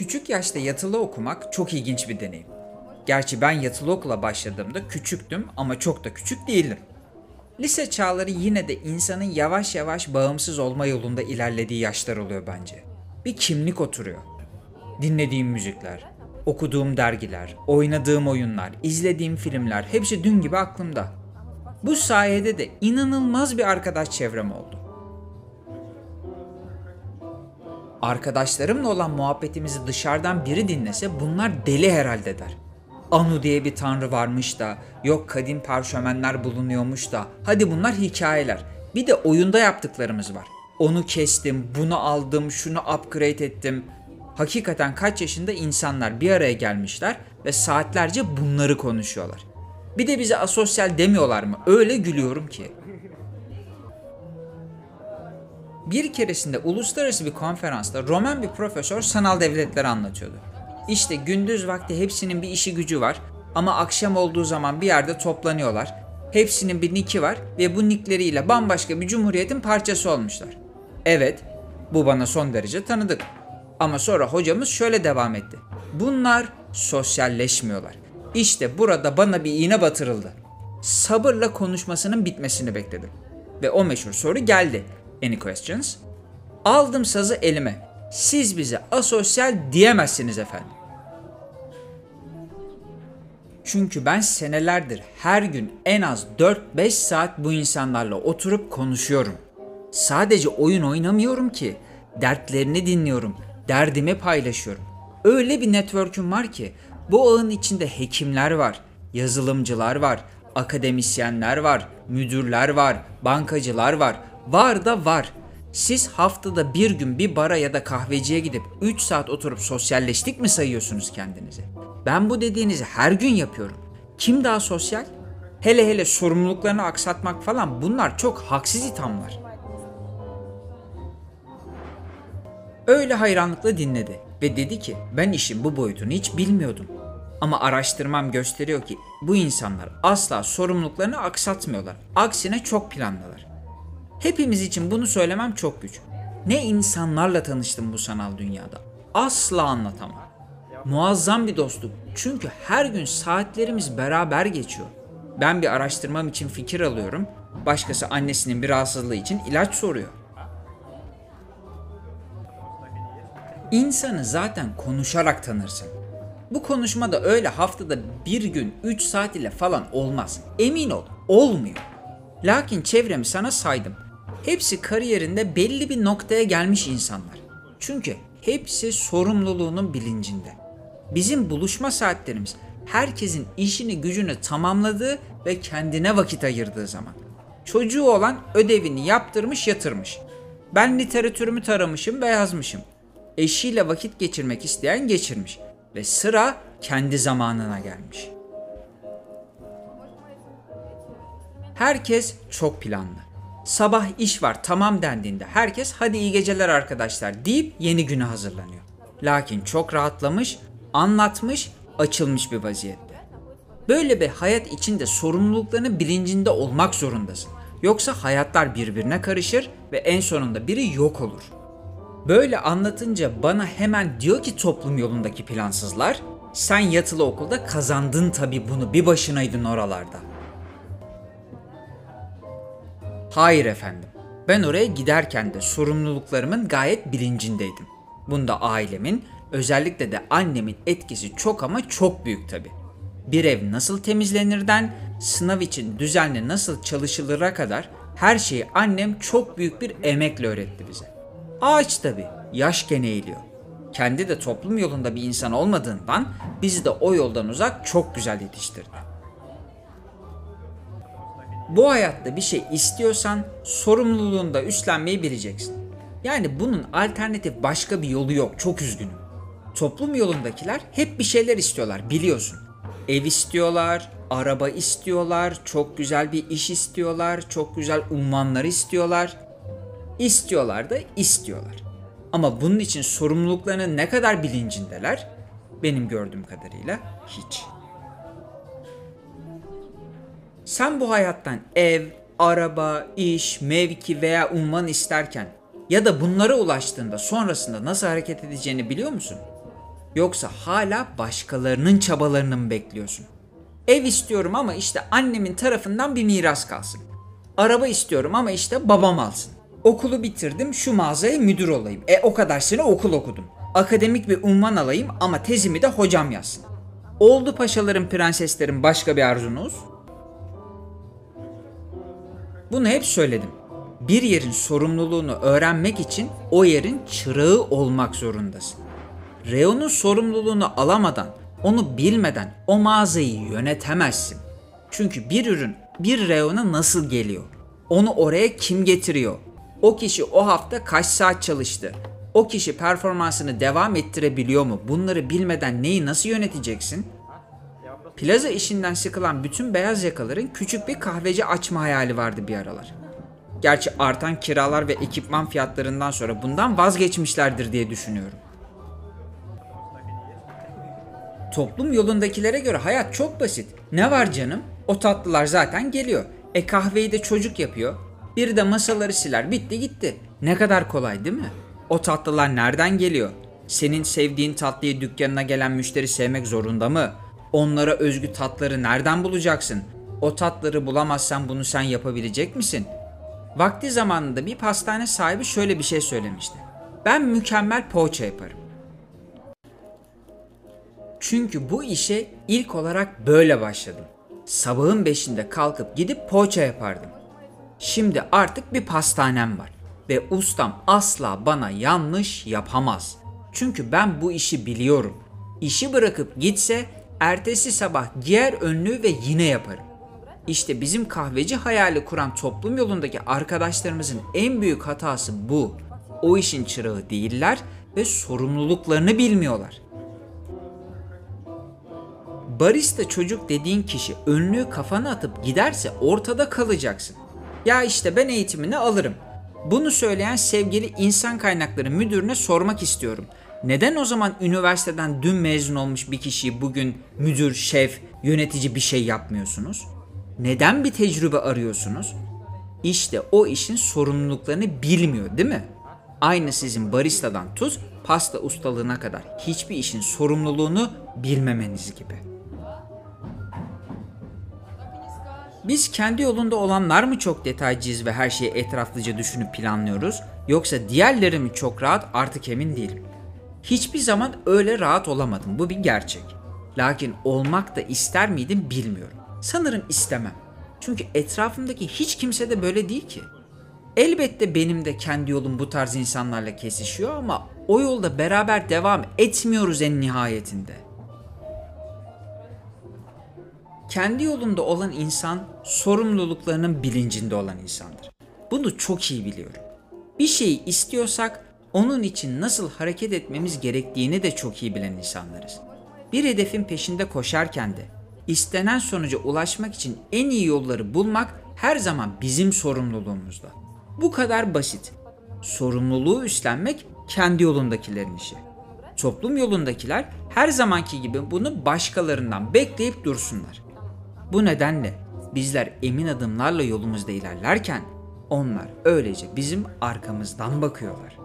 Küçük yaşta yatılı okumak çok ilginç bir deneyim. Gerçi ben yatılı okula başladığımda küçüktüm ama çok da küçük değildim. Lise çağları yine de insanın yavaş yavaş bağımsız olma yolunda ilerlediği yaşlar oluyor bence. Bir kimlik oturuyor. Dinlediğim müzikler, okuduğum dergiler, oynadığım oyunlar, izlediğim filmler hepsi dün gibi aklımda. Bu sayede de inanılmaz bir arkadaş çevrem oldu. Arkadaşlarımla olan muhabbetimizi dışarıdan biri dinlese bunlar deli herhalde der. Anu diye bir tanrı varmış da, yok kadim parşömenler bulunuyormuş da, hadi bunlar hikayeler. Bir de oyunda yaptıklarımız var. Onu kestim, bunu aldım, şunu upgrade ettim. Hakikaten kaç yaşında insanlar bir araya gelmişler ve saatlerce bunları konuşuyorlar. Bir de bize asosyal demiyorlar mı? Öyle gülüyorum ki. Bir keresinde uluslararası bir konferansta Roman bir profesör sanal devletleri anlatıyordu. İşte gündüz vakti hepsinin bir işi gücü var ama akşam olduğu zaman bir yerde toplanıyorlar. Hepsinin bir niki var ve bu nickleriyle bambaşka bir cumhuriyetin parçası olmuşlar. Evet, bu bana son derece tanıdık. Ama sonra hocamız şöyle devam etti. Bunlar sosyalleşmiyorlar. İşte burada bana bir iğne batırıldı. Sabırla konuşmasının bitmesini bekledim. Ve o meşhur soru geldi. Any questions? Aldım sazı elime. Siz bize asosyal diyemezsiniz efendim. Çünkü ben senelerdir her gün en az 4-5 saat bu insanlarla oturup konuşuyorum. Sadece oyun oynamıyorum ki. Dertlerini dinliyorum, derdimi paylaşıyorum. Öyle bir network'üm var ki bu ağın içinde hekimler var, yazılımcılar var, akademisyenler var, müdürler var, bankacılar var. Var da var. Siz haftada bir gün bir bara ya da kahveciye gidip 3 saat oturup sosyalleştik mi sayıyorsunuz kendinizi? Ben bu dediğinizi her gün yapıyorum. Kim daha sosyal? Hele hele sorumluluklarını aksatmak falan bunlar çok haksız ithamlar. Öyle hayranlıkla dinledi ve dedi ki ben işin bu boyutunu hiç bilmiyordum. Ama araştırmam gösteriyor ki bu insanlar asla sorumluluklarını aksatmıyorlar. Aksine çok planlılar. Hepimiz için bunu söylemem çok güç. Ne insanlarla tanıştım bu sanal dünyada. Asla anlatamam. Muazzam bir dostluk. Çünkü her gün saatlerimiz beraber geçiyor. Ben bir araştırmam için fikir alıyorum. Başkası annesinin bir rahatsızlığı için ilaç soruyor. İnsanı zaten konuşarak tanırsın. Bu konuşma da öyle haftada bir gün 3 saat ile falan olmaz. Emin ol, olmuyor. Lakin çevremi sana saydım. Hepsi kariyerinde belli bir noktaya gelmiş insanlar. Çünkü hepsi sorumluluğunun bilincinde. Bizim buluşma saatlerimiz herkesin işini gücünü tamamladığı ve kendine vakit ayırdığı zaman. Çocuğu olan ödevini yaptırmış yatırmış. Ben literatürümü taramışım ve yazmışım. Eşiyle vakit geçirmek isteyen geçirmiş. Ve sıra kendi zamanına gelmiş. Herkes çok planlı. Sabah iş var tamam dendiğinde herkes hadi iyi geceler arkadaşlar deyip yeni güne hazırlanıyor. Lakin çok rahatlamış, anlatmış, açılmış bir vaziyette. Böyle bir hayat içinde sorumluluklarının bilincinde olmak zorundasın. Yoksa hayatlar birbirine karışır ve en sonunda biri yok olur. Böyle anlatınca bana hemen diyor ki toplum yolundaki plansızlar, sen yatılı okulda kazandın tabi bunu bir başınaydın oralarda. Hayır efendim. Ben oraya giderken de sorumluluklarımın gayet bilincindeydim. Bunda ailemin, özellikle de annemin etkisi çok ama çok büyük tabi. Bir ev nasıl temizlenirden, sınav için düzenli nasıl çalışılır'a kadar her şeyi annem çok büyük bir emekle öğretti bize. Ağaç tabi, yaş gene eğiliyor. Kendi de toplum yolunda bir insan olmadığından bizi de o yoldan uzak çok güzel yetiştirdi. Bu hayatta bir şey istiyorsan sorumluluğunu da üstlenmeyi bileceksin. Yani bunun alternatif başka bir yolu yok. Çok üzgünüm. Toplum yolundakiler hep bir şeyler istiyorlar biliyorsun. Ev istiyorlar, araba istiyorlar, çok güzel bir iş istiyorlar, çok güzel ummanlar istiyorlar. İstiyorlar da istiyorlar. Ama bunun için sorumluluklarının ne kadar bilincindeler? Benim gördüğüm kadarıyla hiç. Sen bu hayattan ev, araba, iş, mevki veya umman isterken ya da bunlara ulaştığında sonrasında nasıl hareket edeceğini biliyor musun? Yoksa hala başkalarının çabalarını mı bekliyorsun? Ev istiyorum ama işte annemin tarafından bir miras kalsın. Araba istiyorum ama işte babam alsın. Okulu bitirdim şu mağazaya müdür olayım. E o kadar sene okul okudum. Akademik bir unvan alayım ama tezimi de hocam yazsın. Oldu paşaların prenseslerin başka bir arzunuz? Bunu hep söyledim. Bir yerin sorumluluğunu öğrenmek için o yerin çırağı olmak zorundasın. Reyonun sorumluluğunu alamadan, onu bilmeden o mağazayı yönetemezsin. Çünkü bir ürün bir reyona nasıl geliyor? Onu oraya kim getiriyor? O kişi o hafta kaç saat çalıştı? O kişi performansını devam ettirebiliyor mu? Bunları bilmeden neyi nasıl yöneteceksin? Plaza işinden sıkılan bütün beyaz yakaların küçük bir kahveci açma hayali vardı bir aralar. Gerçi artan kiralar ve ekipman fiyatlarından sonra bundan vazgeçmişlerdir diye düşünüyorum. Toplum yolundakilere göre hayat çok basit. Ne var canım? O tatlılar zaten geliyor. E kahveyi de çocuk yapıyor. Biri de masaları siler. Bitti gitti. Ne kadar kolay değil mi? O tatlılar nereden geliyor? Senin sevdiğin tatlıyı dükkanına gelen müşteri sevmek zorunda mı? Onlara özgü tatları nereden bulacaksın? O tatları bulamazsan bunu sen yapabilecek misin? Vakti zamanında bir pastane sahibi şöyle bir şey söylemişti. Ben mükemmel poğaça yaparım. Çünkü bu işe ilk olarak böyle başladım. Sabahın beşinde kalkıp gidip poğaça yapardım. Şimdi artık bir pastanem var ve ustam asla bana yanlış yapamaz. Çünkü ben bu işi biliyorum. İşi bırakıp gitse ertesi sabah giyer önlüğü ve yine yaparım. İşte bizim kahveci hayali kuran toplum yolundaki arkadaşlarımızın en büyük hatası bu. O işin çırağı değiller ve sorumluluklarını bilmiyorlar. Barista çocuk dediğin kişi önlüğü kafana atıp giderse ortada kalacaksın. Ya işte ben eğitimini alırım. Bunu söyleyen sevgili insan kaynakları müdürüne sormak istiyorum. Neden o zaman üniversiteden dün mezun olmuş bir kişiyi bugün müdür, şef, yönetici bir şey yapmıyorsunuz? Neden bir tecrübe arıyorsunuz? İşte o işin sorumluluklarını bilmiyor değil mi? Aynı sizin baristadan tut, pasta ustalığına kadar hiçbir işin sorumluluğunu bilmemeniz gibi. Biz kendi yolunda olanlar mı çok detaycıyız ve her şeyi etraflıca düşünüp planlıyoruz yoksa diğerleri mi çok rahat artık emin değilim. Hiçbir zaman öyle rahat olamadım bu bir gerçek. Lakin olmak da ister miydim bilmiyorum. Sanırım istemem. Çünkü etrafımdaki hiç kimse de böyle değil ki. Elbette benim de kendi yolum bu tarz insanlarla kesişiyor ama o yolda beraber devam etmiyoruz en nihayetinde. Kendi yolunda olan insan sorumluluklarının bilincinde olan insandır. Bunu çok iyi biliyorum. Bir şeyi istiyorsak onun için nasıl hareket etmemiz gerektiğini de çok iyi bilen insanlarız. Bir hedefin peşinde koşarken de istenen sonuca ulaşmak için en iyi yolları bulmak her zaman bizim sorumluluğumuzda. Bu kadar basit. Sorumluluğu üstlenmek kendi yolundakilerin işi. Toplum yolundakiler her zamanki gibi bunu başkalarından bekleyip dursunlar. Bu nedenle bizler emin adımlarla yolumuzda ilerlerken onlar öylece bizim arkamızdan bakıyorlar.